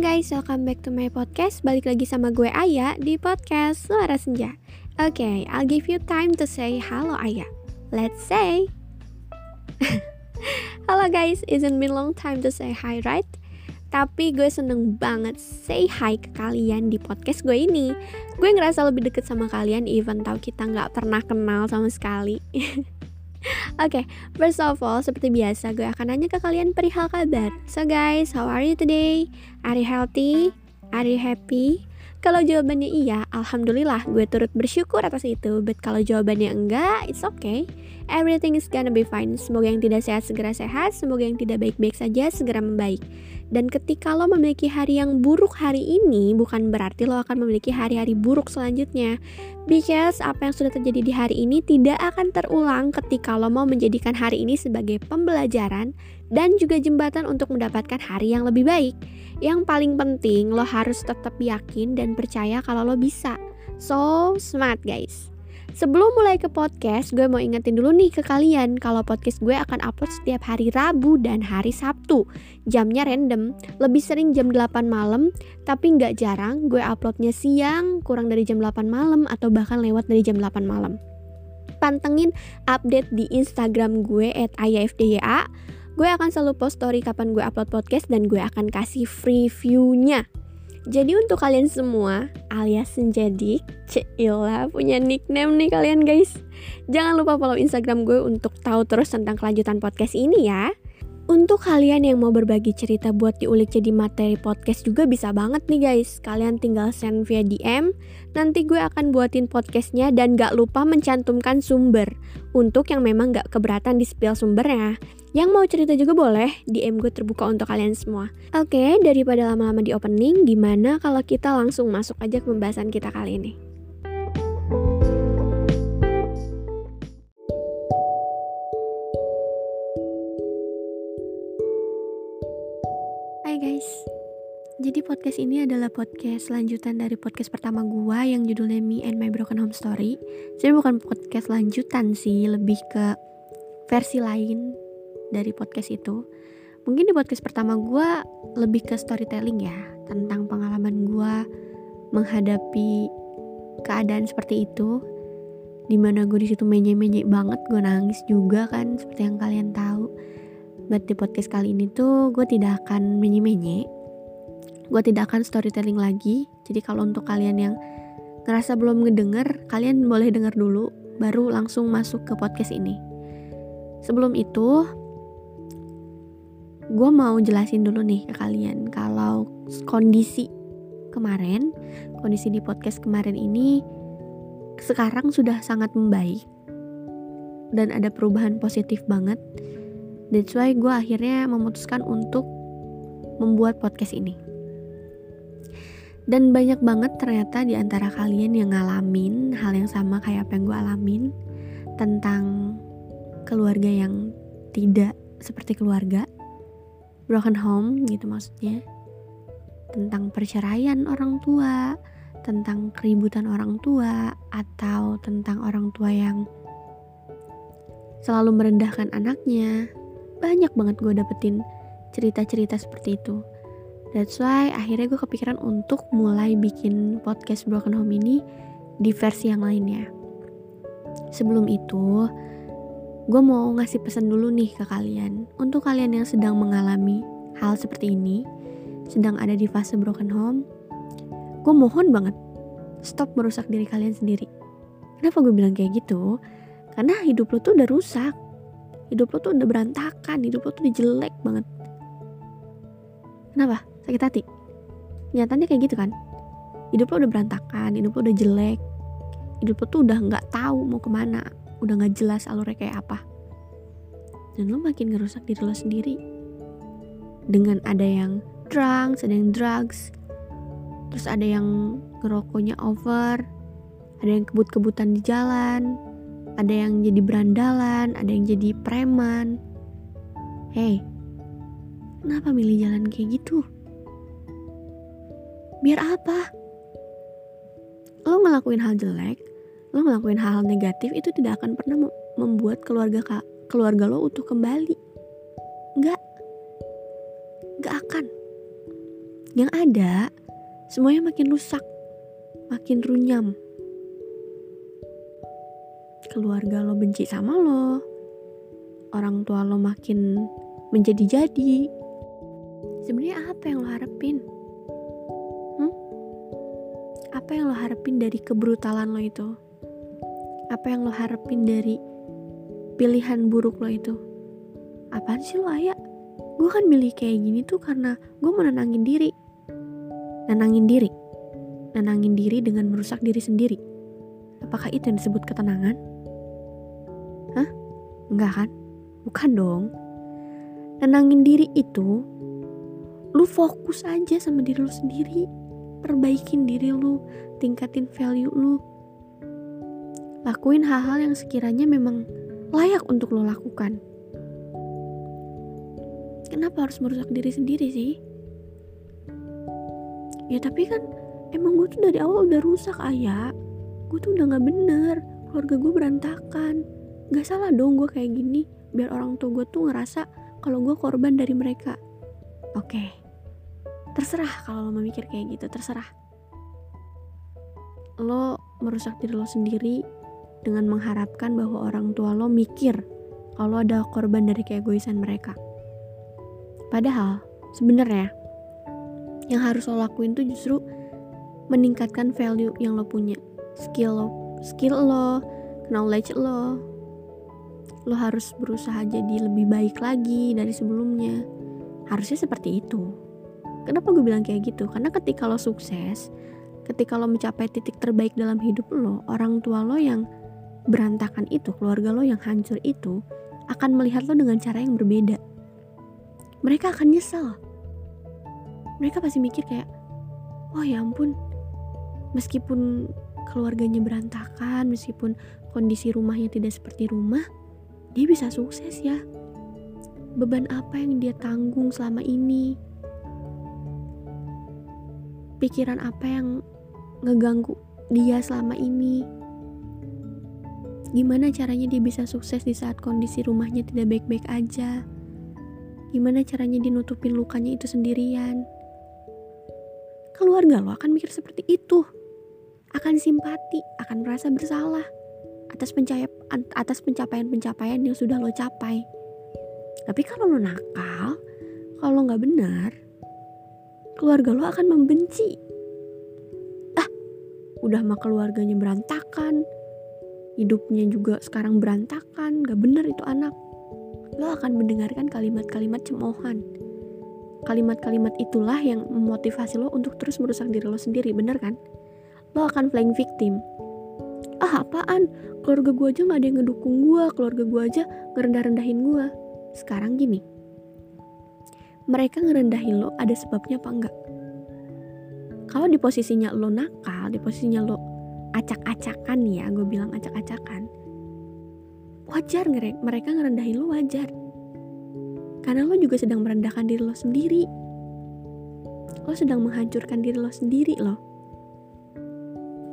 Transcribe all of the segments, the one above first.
guys, welcome back to my podcast. Balik lagi sama gue Aya di podcast Suara Senja. Oke, okay, I'll give you time to say halo Aya. Let's say. halo guys, isn't been long time to say hi, right? Tapi gue seneng banget say hi ke kalian di podcast gue ini. Gue ngerasa lebih deket sama kalian even tau kita nggak pernah kenal sama sekali. Oke, okay, first of all, seperti biasa gue akan nanya ke kalian perihal kabar. So guys, how are you today? Are you healthy? Are you happy? Kalau jawabannya iya, alhamdulillah gue turut bersyukur atas itu. But kalau jawabannya enggak, it's okay. Everything is gonna be fine. Semoga yang tidak sehat segera sehat, semoga yang tidak baik-baik saja segera membaik. Dan ketika lo memiliki hari yang buruk hari ini, bukan berarti lo akan memiliki hari-hari buruk selanjutnya. Because apa yang sudah terjadi di hari ini tidak akan terulang ketika lo mau menjadikan hari ini sebagai pembelajaran dan juga jembatan untuk mendapatkan hari yang lebih baik. Yang paling penting, lo harus tetap yakin dan percaya kalau lo bisa. So smart guys. Sebelum mulai ke podcast, gue mau ingetin dulu nih ke kalian kalau podcast gue akan upload setiap hari Rabu dan hari Sabtu. Jamnya random, lebih sering jam 8 malam, tapi nggak jarang gue uploadnya siang, kurang dari jam 8 malam, atau bahkan lewat dari jam 8 malam. Pantengin update di Instagram gue at ayafdya. Gue akan selalu post story kapan gue upload podcast dan gue akan kasih free view-nya. Jadi untuk kalian semua alias Senjadik, Cila punya nickname nih kalian guys. Jangan lupa follow Instagram gue untuk tahu terus tentang kelanjutan podcast ini ya. Untuk kalian yang mau berbagi cerita buat diulik jadi materi podcast juga bisa banget nih guys. Kalian tinggal send via DM, nanti gue akan buatin podcastnya dan gak lupa mencantumkan sumber. Untuk yang memang gak keberatan di spill sumbernya. Yang mau cerita juga boleh, DM gue terbuka untuk kalian semua. Oke, daripada lama-lama di opening, gimana kalau kita langsung masuk aja ke pembahasan kita kali ini? Jadi podcast ini adalah podcast lanjutan dari podcast pertama gua yang judulnya Me and My Broken Home Story. Jadi bukan podcast lanjutan sih, lebih ke versi lain dari podcast itu. Mungkin di podcast pertama gua lebih ke storytelling ya Tentang pengalaman gua menghadapi keadaan seperti itu di mana gue di situ menye-menye banget gue nangis juga kan seperti yang kalian tahu. But di podcast kali ini tuh gue tidak akan menye-menye Gue tidak akan storytelling lagi. Jadi kalau untuk kalian yang ngerasa belum ngedenger Kalian boleh denger dulu Baru langsung masuk ke podcast ini. Sebelum itu Gue mau jelasin dulu nih ke kalian Kalau kondisi kemarin Kondisi di podcast kemarin ini Sekarang sudah sangat membaik Dan ada perubahan positif banget. That's why gue akhirnya memutuskan untuk membuat podcast ini. Dan banyak banget ternyata di antara kalian yang ngalamin hal yang sama kayak apa yang gue alamin tentang keluarga yang tidak seperti keluarga, broken home gitu maksudnya, tentang perceraian orang tua, tentang keributan orang tua, atau tentang orang tua yang selalu merendahkan anaknya, banyak banget gue dapetin cerita-cerita seperti itu that's why akhirnya gue kepikiran untuk mulai bikin podcast Broken Home ini di versi yang lainnya. Sebelum itu gue mau ngasih pesan dulu nih ke kalian. Untuk kalian yang sedang mengalami hal seperti ini sedang ada di fase broken home gue mohon banget stop merusak diri kalian sendiri. Kenapa gue bilang kayak gitu? Karena hidup lo tuh udah rusak. Hidup lo tuh udah berantakan. Hidup lo tuh udah jelek banget. Kenapa sakit hati. Nyatanya kayak gitu kan. Hidup lo udah berantakan hidup lo udah jelek. Hidup lo tuh udah nggak tahu mau ke mana udah nggak jelas alurnya kayak apa. Dan lo makin ngerusak diri lo sendiri. Dengan ada yang drugs ada yang drugs terus ada yang ngerokoknya over ada yang kebut-kebutan di jalan ada yang jadi berandalan, ada yang jadi preman. Hei, kenapa milih jalan kayak gitu? Biar apa? Lo ngelakuin hal jelek, lo ngelakuin hal, -hal negatif itu tidak akan pernah membuat keluarga kak, keluarga lo utuh kembali. Enggak. Enggak akan. Yang ada, semuanya makin rusak, makin runyam. Keluarga lo benci sama lo, orang tua lo makin menjadi-jadi. Sebenarnya apa yang lo harapin? Apa yang lo harapin dari kebrutalan lo itu? Apa yang lo harapin dari pilihan buruk lo itu? Apaan sih lo ayah? Gue kan milih kayak gini tuh karena gue mau nenangin diri. Nenangin diri. Nenangin diri dengan merusak diri sendiri. Apakah itu yang disebut ketenangan? Hah? Enggak kan? Bukan dong. Nenangin diri itu lu fokus aja sama diri lu sendiri. Perbaikin diri lu, tingkatin value lu. Lakuin hal-hal yang sekiranya memang layak untuk lo lakukan. Kenapa harus merusak diri sendiri sih? Ya tapi kan emang gue tuh dari awal udah rusak ayah. Gue tuh udah gak bener, keluarga gue berantakan. Gak salah dong gue kayak gini biar orang tua gue tuh ngerasa kalau gue korban dari mereka. Oke, okay. Terserah kalau lo memikir kayak gitu, terserah. Lo merusak diri lo sendiri dengan mengharapkan bahwa orang tua lo mikir kalau ada korban dari keegoisan mereka. Padahal sebenarnya yang harus lo lakuin tuh justru meningkatkan value yang lo punya, skill lo, skill lo, knowledge lo, lo harus berusaha jadi lebih baik lagi dari sebelumnya. Harusnya seperti itu. Kenapa gue bilang kayak gitu? Karena ketika lo sukses, ketika lo mencapai titik terbaik dalam hidup lo, orang tua lo yang berantakan itu, keluarga lo yang hancur itu, akan melihat lo dengan cara yang berbeda. Mereka akan nyesel. Mereka pasti mikir kayak, oh ya ampun, meskipun keluarganya berantakan, meskipun kondisi rumahnya tidak seperti rumah, dia bisa sukses ya. Beban apa yang dia tanggung selama ini? Pikiran apa yang ngeganggu dia selama ini? Gimana caranya dia bisa sukses di saat kondisi rumahnya tidak baik-baik aja? Gimana caranya dia nutupin lukanya itu sendirian? Keluarga lo akan mikir seperti itu. Akan simpati, akan merasa bersalah atas pencapaian atas pencapaian-pencapaian yang sudah lo capai. Tapi kalau lo nakal, kalau nggak benar, keluarga lo akan membenci. Ah, udah mah keluarganya berantakan, hidupnya juga sekarang berantakan, gak benar itu anak. Lo akan mendengarkan kalimat-kalimat cemoohan. Kalimat-kalimat itulah yang memotivasi lo untuk terus merusak diri lo sendiri, bener kan? Lo akan playing victim, ah apaan keluarga gue aja gak ada yang ngedukung gue keluarga gue aja ngerendah-rendahin gue sekarang gini mereka ngerendahin lo ada sebabnya apa enggak? Kalau di posisinya lo nakal di posisinya lo acak-acakan ya gue bilang acak-acakan wajar mereka ngerendahin lo wajar. Karena lo juga sedang merendahkan diri lo sendiri. Lo sedang menghancurkan diri lo sendiri lo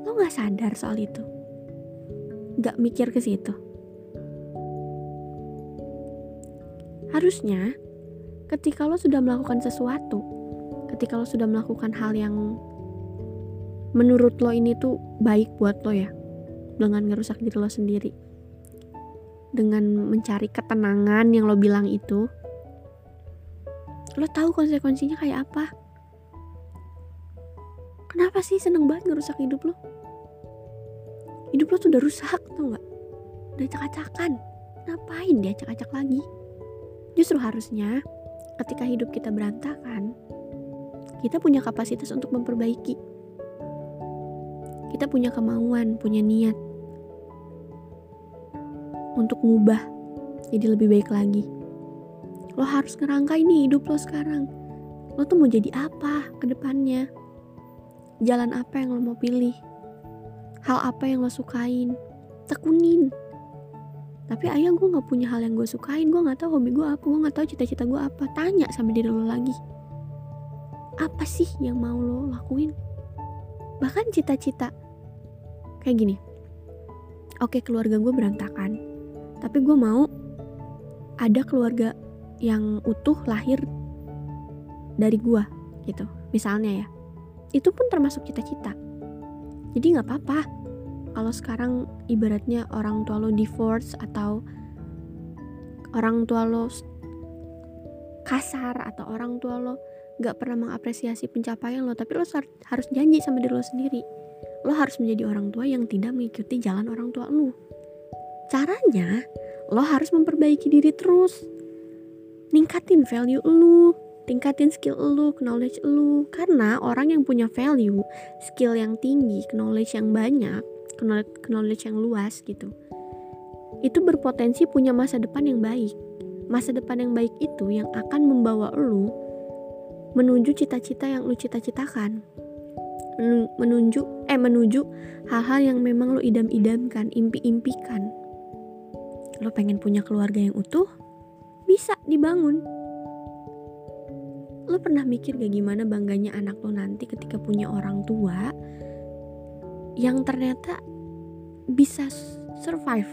lo gak sadar soal itu. Gak mikir ke situ. Harusnya ketika lo sudah melakukan sesuatu, ketika lo sudah melakukan hal yang menurut lo ini tuh baik buat lo ya, dengan ngerusak diri lo sendiri, dengan mencari ketenangan yang lo bilang itu, lo tahu konsekuensinya kayak apa. Kenapa sih seneng banget ngerusak hidup lo? hidup lo tuh udah rusak tau nggak udah acak-acakan ngapain dia acak-acak lagi justru harusnya ketika hidup kita berantakan kita punya kapasitas untuk memperbaiki. Kita punya kemauan punya niat untuk ngubah jadi lebih baik lagi. Lo harus ngerangkai nih hidup lo sekarang. Lo tuh mau jadi apa ke depannya? Jalan apa yang lo mau pilih? Hal apa yang lo sukain? Tekunin tapi ayah gue nggak punya hal yang gue sukain. Gue nggak tahu hobi gue apa. Gue nggak tahu cita-cita gue apa. Tanya sama diri lo lagi. Apa sih yang mau lo lakuin? Bahkan cita-cita kayak gini. Oke keluarga gue berantakan. Tapi gue mau ada keluarga yang utuh lahir dari gue gitu. Misalnya ya. Itu pun termasuk cita-cita. Jadi nggak apa-apa kalau sekarang ibaratnya orang tua lo divorce atau orang tua lo kasar atau orang tua lo nggak pernah mengapresiasi pencapaian lo tapi lo harus janji sama diri lo sendiri. Lo harus menjadi orang tua yang tidak mengikuti jalan orang tua lo. Caranya lo harus memperbaiki diri terus. Ningkatin value lo tingkatin skill lo, knowledge lo. Karena orang yang punya value, skill yang tinggi, knowledge yang banyak, knowledge yang luas gitu. Itu berpotensi punya masa depan yang baik. Masa depan yang baik itu yang akan membawa lo menuju cita-cita yang lo cita-citakan. Menunjuk eh menuju hal-hal yang memang lo idam-idamkan, impi-impikan. Lo pengen punya keluarga yang utuh? Bisa dibangun lo pernah mikir gak gimana bangganya anak lo nanti ketika punya orang tua yang ternyata bisa survive.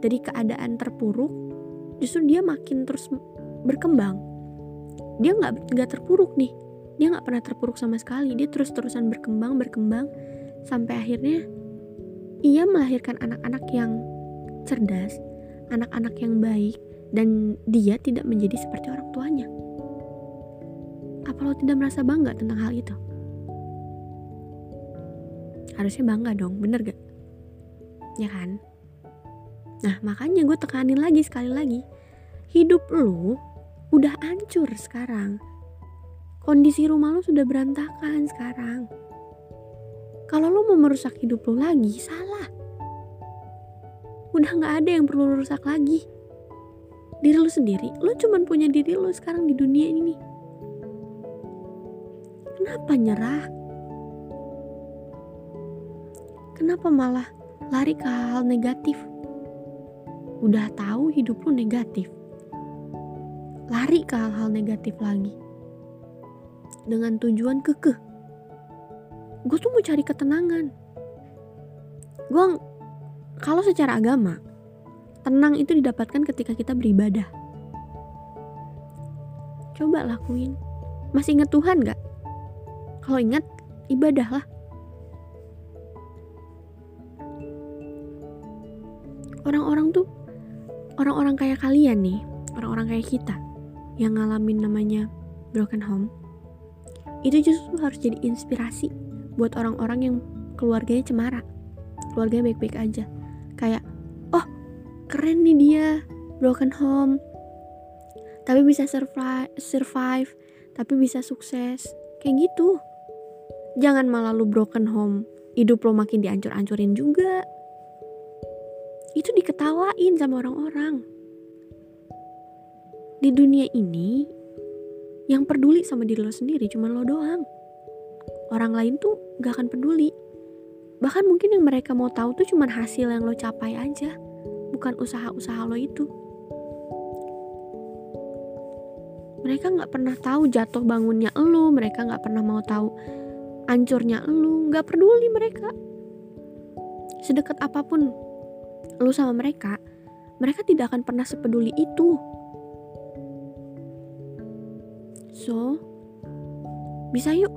Dari keadaan terpuruk justru dia makin terus berkembang. Dia nggak nggak terpuruk nih. Dia nggak pernah terpuruk sama sekali. Dia terus terusan berkembang berkembang sampai akhirnya ia melahirkan anak-anak yang cerdas anak-anak yang baik dan dia tidak menjadi seperti orang tuanya. Apa lo tidak merasa bangga tentang hal itu? Harusnya bangga dong, bener gak? Ya kan? Nah makanya gue tekanin lagi sekali lagi Hidup lo udah hancur sekarang Kondisi rumah lo sudah berantakan sekarang Kalau lo mau merusak hidup lo lagi, salah Udah gak ada yang perlu lo rusak lagi Diri lo sendiri, lo cuman punya diri lo sekarang di dunia ini Kenapa nyerah? Kenapa malah lari ke hal negatif? Udah tahu hidup lu negatif. Lari ke hal-hal negatif lagi. Dengan tujuan kekeh. Gue tuh mau cari ketenangan. Gue kalau secara agama, tenang itu didapatkan ketika kita beribadah. Coba lakuin. Masih inget Tuhan gak? Kalau ingat, ibadahlah. Orang-orang tuh, orang-orang kayak kalian nih, orang-orang kayak kita yang ngalamin namanya broken home, itu justru harus jadi inspirasi buat orang-orang yang keluarganya cemara, keluarganya baik-baik aja. Kayak, oh keren nih dia, broken home, tapi bisa survive, survive tapi bisa sukses, kayak gitu. Jangan malah lu broken home hidup lo makin diancur-ancurin juga itu diketawain sama orang-orang. Di dunia ini yang peduli sama diri lo sendiri cuma lo doang. Orang lain tuh gak akan peduli. Bahkan mungkin yang mereka mau tahu tuh cuma hasil yang lo capai aja bukan usaha-usaha lo itu. Mereka nggak pernah tahu jatuh bangunnya lo mereka nggak pernah mau tahu hancurnya lu nggak peduli mereka. Sedekat apa pun lu sama mereka mereka tidak akan pernah sepeduli itu. So bisa yuk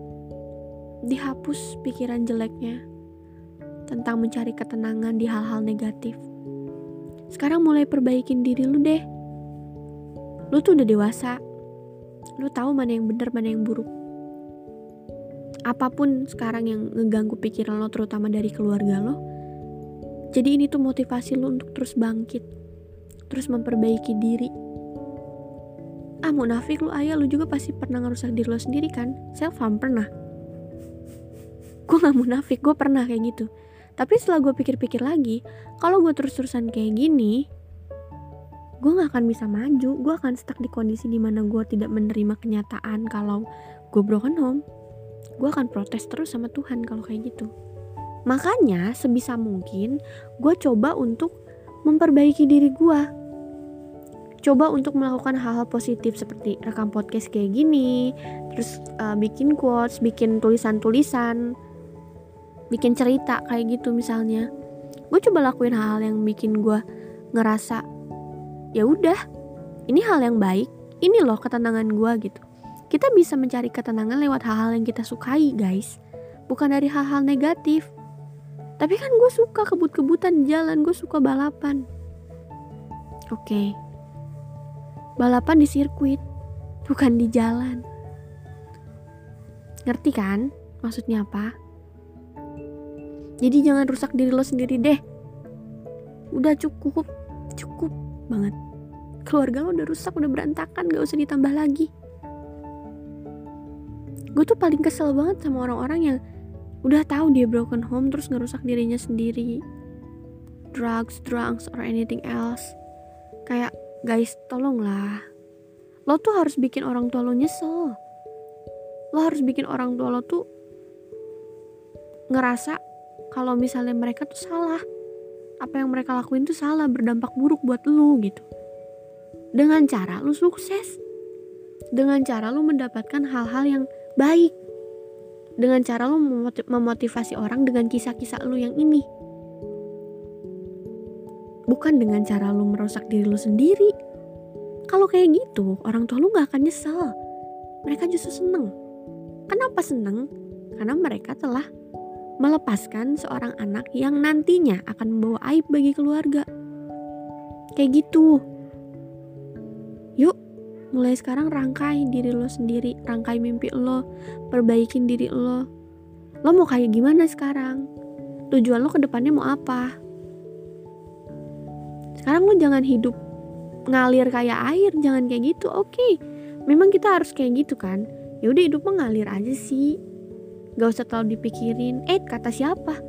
dihapus pikiran jeleknya tentang mencari ketenangan di hal-hal negatif. Sekarang mulai perbaikin diri lu deh. Lu tuh udah dewasa. Lu tahu mana yang benar mana yang buruk. Apa pun sekarang yang ngeganggu pikiran lo terutama dari keluarga lo jadi ini tuh motivasi lo untuk terus bangkit terus memperbaiki diri. Ah munafik lo ayah lo juga pasti pernah ngerusak diri lo sendiri kan? Self harm pernah. Gue gak munafik gue pernah kayak gitu. Tapi setelah gue pikir-pikir lagi kalau gue terus-terusan kayak gini gue gak akan bisa maju. Gue akan stuck di kondisi di mana gue tidak menerima kenyataan kalau gue broken home. Gue akan protes terus sama Tuhan kalau kayak gitu. Makanya sebisa mungkin gue coba untuk memperbaiki diri gue. Coba untuk melakukan hal-hal positif seperti rekam podcast kayak gini, terus uh, bikin quotes, bikin tulisan-tulisan, bikin cerita kayak gitu misalnya. Gue coba lakuin hal-hal yang bikin gue ngerasa ya udah, ini hal yang baik, ini loh ketenangan gue gitu kita bisa mencari ketenangan lewat hal-hal yang kita sukai guys bukan dari hal-hal negatif tapi kan gue suka kebut-kebutan jalan gue suka balapan. Oke. Okay. balapan di sirkuit bukan di jalan. Ngerti kan maksudnya apa? Jadi jangan rusak diri lo sendiri deh. Udah cukup cukup banget. Keluarga lo udah rusak udah berantakan gak usah ditambah lagi. Gue tuh paling kesel banget sama orang-orang yang udah tahu dia broken home terus ngerusak dirinya sendiri. Drugs, drugs, or anything else. Kayak guys tolonglah. Lo tuh harus bikin orang tua lo nyesel. Lo harus bikin orang tua lo tuh ngerasa kalau misalnya mereka tuh salah. Apa yang mereka lakuin tuh salah berdampak buruk buat lo gitu. Dengan cara lo sukses. Dengan cara lo mendapatkan hal-hal yang baik dengan cara lo memotivasi orang dengan kisah-kisah lo yang ini. Bukan dengan cara lo merusak diri lo sendiri. Kalau kayak gitu orang tua lo gak akan nyesel. Mereka justru seneng. Kenapa seneng? Karena mereka telah melepaskan seorang anak yang nantinya akan membawa aib bagi keluarga. Kayak gitu. Yuk mulai sekarang rangkai diri lo sendiri rangkai mimpi lo perbaikin diri lo. Lo mau kayak gimana sekarang? Tujuan lo ke depannya mau apa? Sekarang lo jangan hidup ngalir kayak air jangan kayak gitu oke. Okay. memang kita harus kayak gitu kan? Ya udah hidup mengalir aja sih. Gak usah terlalu dipikirin eh kata siapa?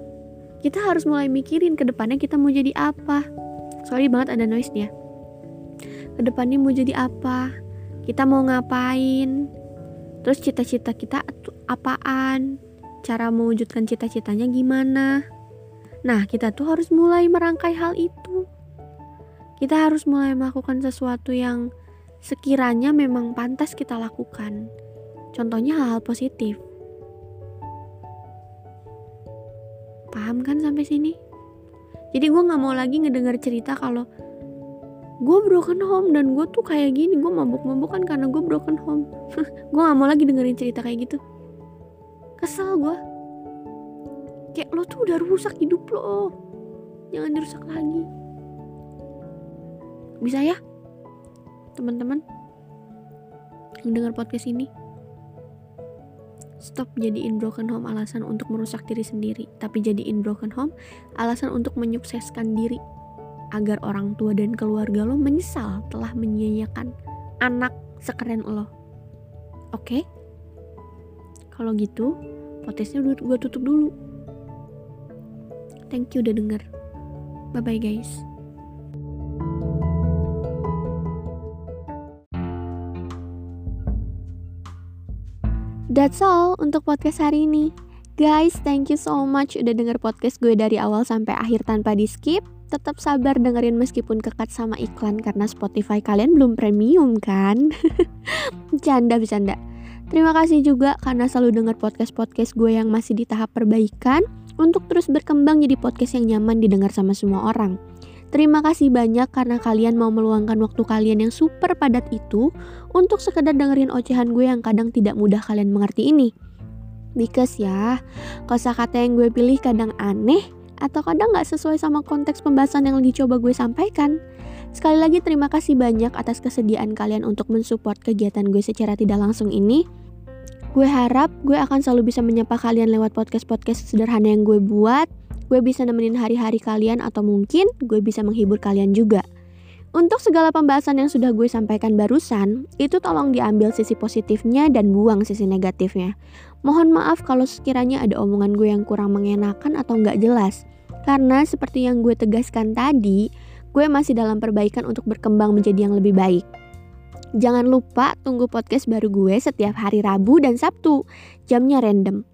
Kita harus mulai mikirin ke depannya kita mau jadi apa. Sorry banget ada noise dia ke depannya mau jadi apa kita mau ngapain? Terus cita-cita kita apaan? Cara mewujudkan cita-citanya gimana? Nah kita tuh harus mulai merangkai hal itu. Kita harus mulai melakukan sesuatu yang sekiranya memang pantas kita lakukan. Contohnya hal-hal positif. Paham kan sampai sini? Jadi gue gak mau lagi ngedengar cerita kalau gue broken home dan gue tuh kayak gini gue mabuk-mabukan karena gue broken home. Gue gak mau lagi dengerin cerita kayak gitu. Kesel gue kayak lo tuh udah rusak hidup lo. Jangan dirusak lagi. Bisa ya teman-teman yang dengar podcast ini? Stop jadiin broken home alasan untuk merusak diri sendiri tapi jadiin broken home alasan untuk menyukseskan diri agar orang tua dan keluarga lo menyesal telah menyia-nyiakan anak sekeren lo. Oke? Okay? Kalau gitu, podcastnya gue tutup dulu. Thank you udah denger. Bye-bye guys. That's all untuk podcast hari ini. Guys, thank you so much udah denger podcast gue dari awal sampai akhir tanpa di skip tetap sabar dengerin meskipun kekat sama iklan karena Spotify kalian belum premium kan? Canda bercanda. Terima kasih juga karena selalu denger podcast-podcast gue yang masih di tahap perbaikan untuk terus berkembang jadi podcast yang nyaman didengar sama semua orang. Terima kasih banyak karena kalian mau meluangkan waktu kalian yang super padat itu untuk sekedar dengerin ocehan gue yang kadang tidak mudah kalian mengerti ini. Because ya, kosakata yang gue pilih kadang aneh, atau kadang nggak sesuai sama konteks pembahasan yang lagi coba gue sampaikan. Sekali lagi terima kasih banyak atas kesediaan kalian untuk mensupport kegiatan gue secara tidak langsung ini. Gue harap gue akan selalu bisa menyapa kalian lewat podcast-podcast sederhana yang gue buat. Gue bisa nemenin hari-hari kalian atau mungkin gue bisa menghibur kalian juga. Untuk segala pembahasan yang sudah gue sampaikan barusan, itu tolong diambil sisi positifnya dan buang sisi negatifnya. Mohon maaf kalau sekiranya ada omongan gue yang kurang mengenakan atau nggak jelas. Karena seperti yang gue tegaskan tadi, gue masih dalam perbaikan untuk berkembang menjadi yang lebih baik. Jangan lupa tunggu podcast baru gue setiap hari Rabu dan Sabtu. Jamnya random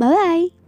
bye-bye.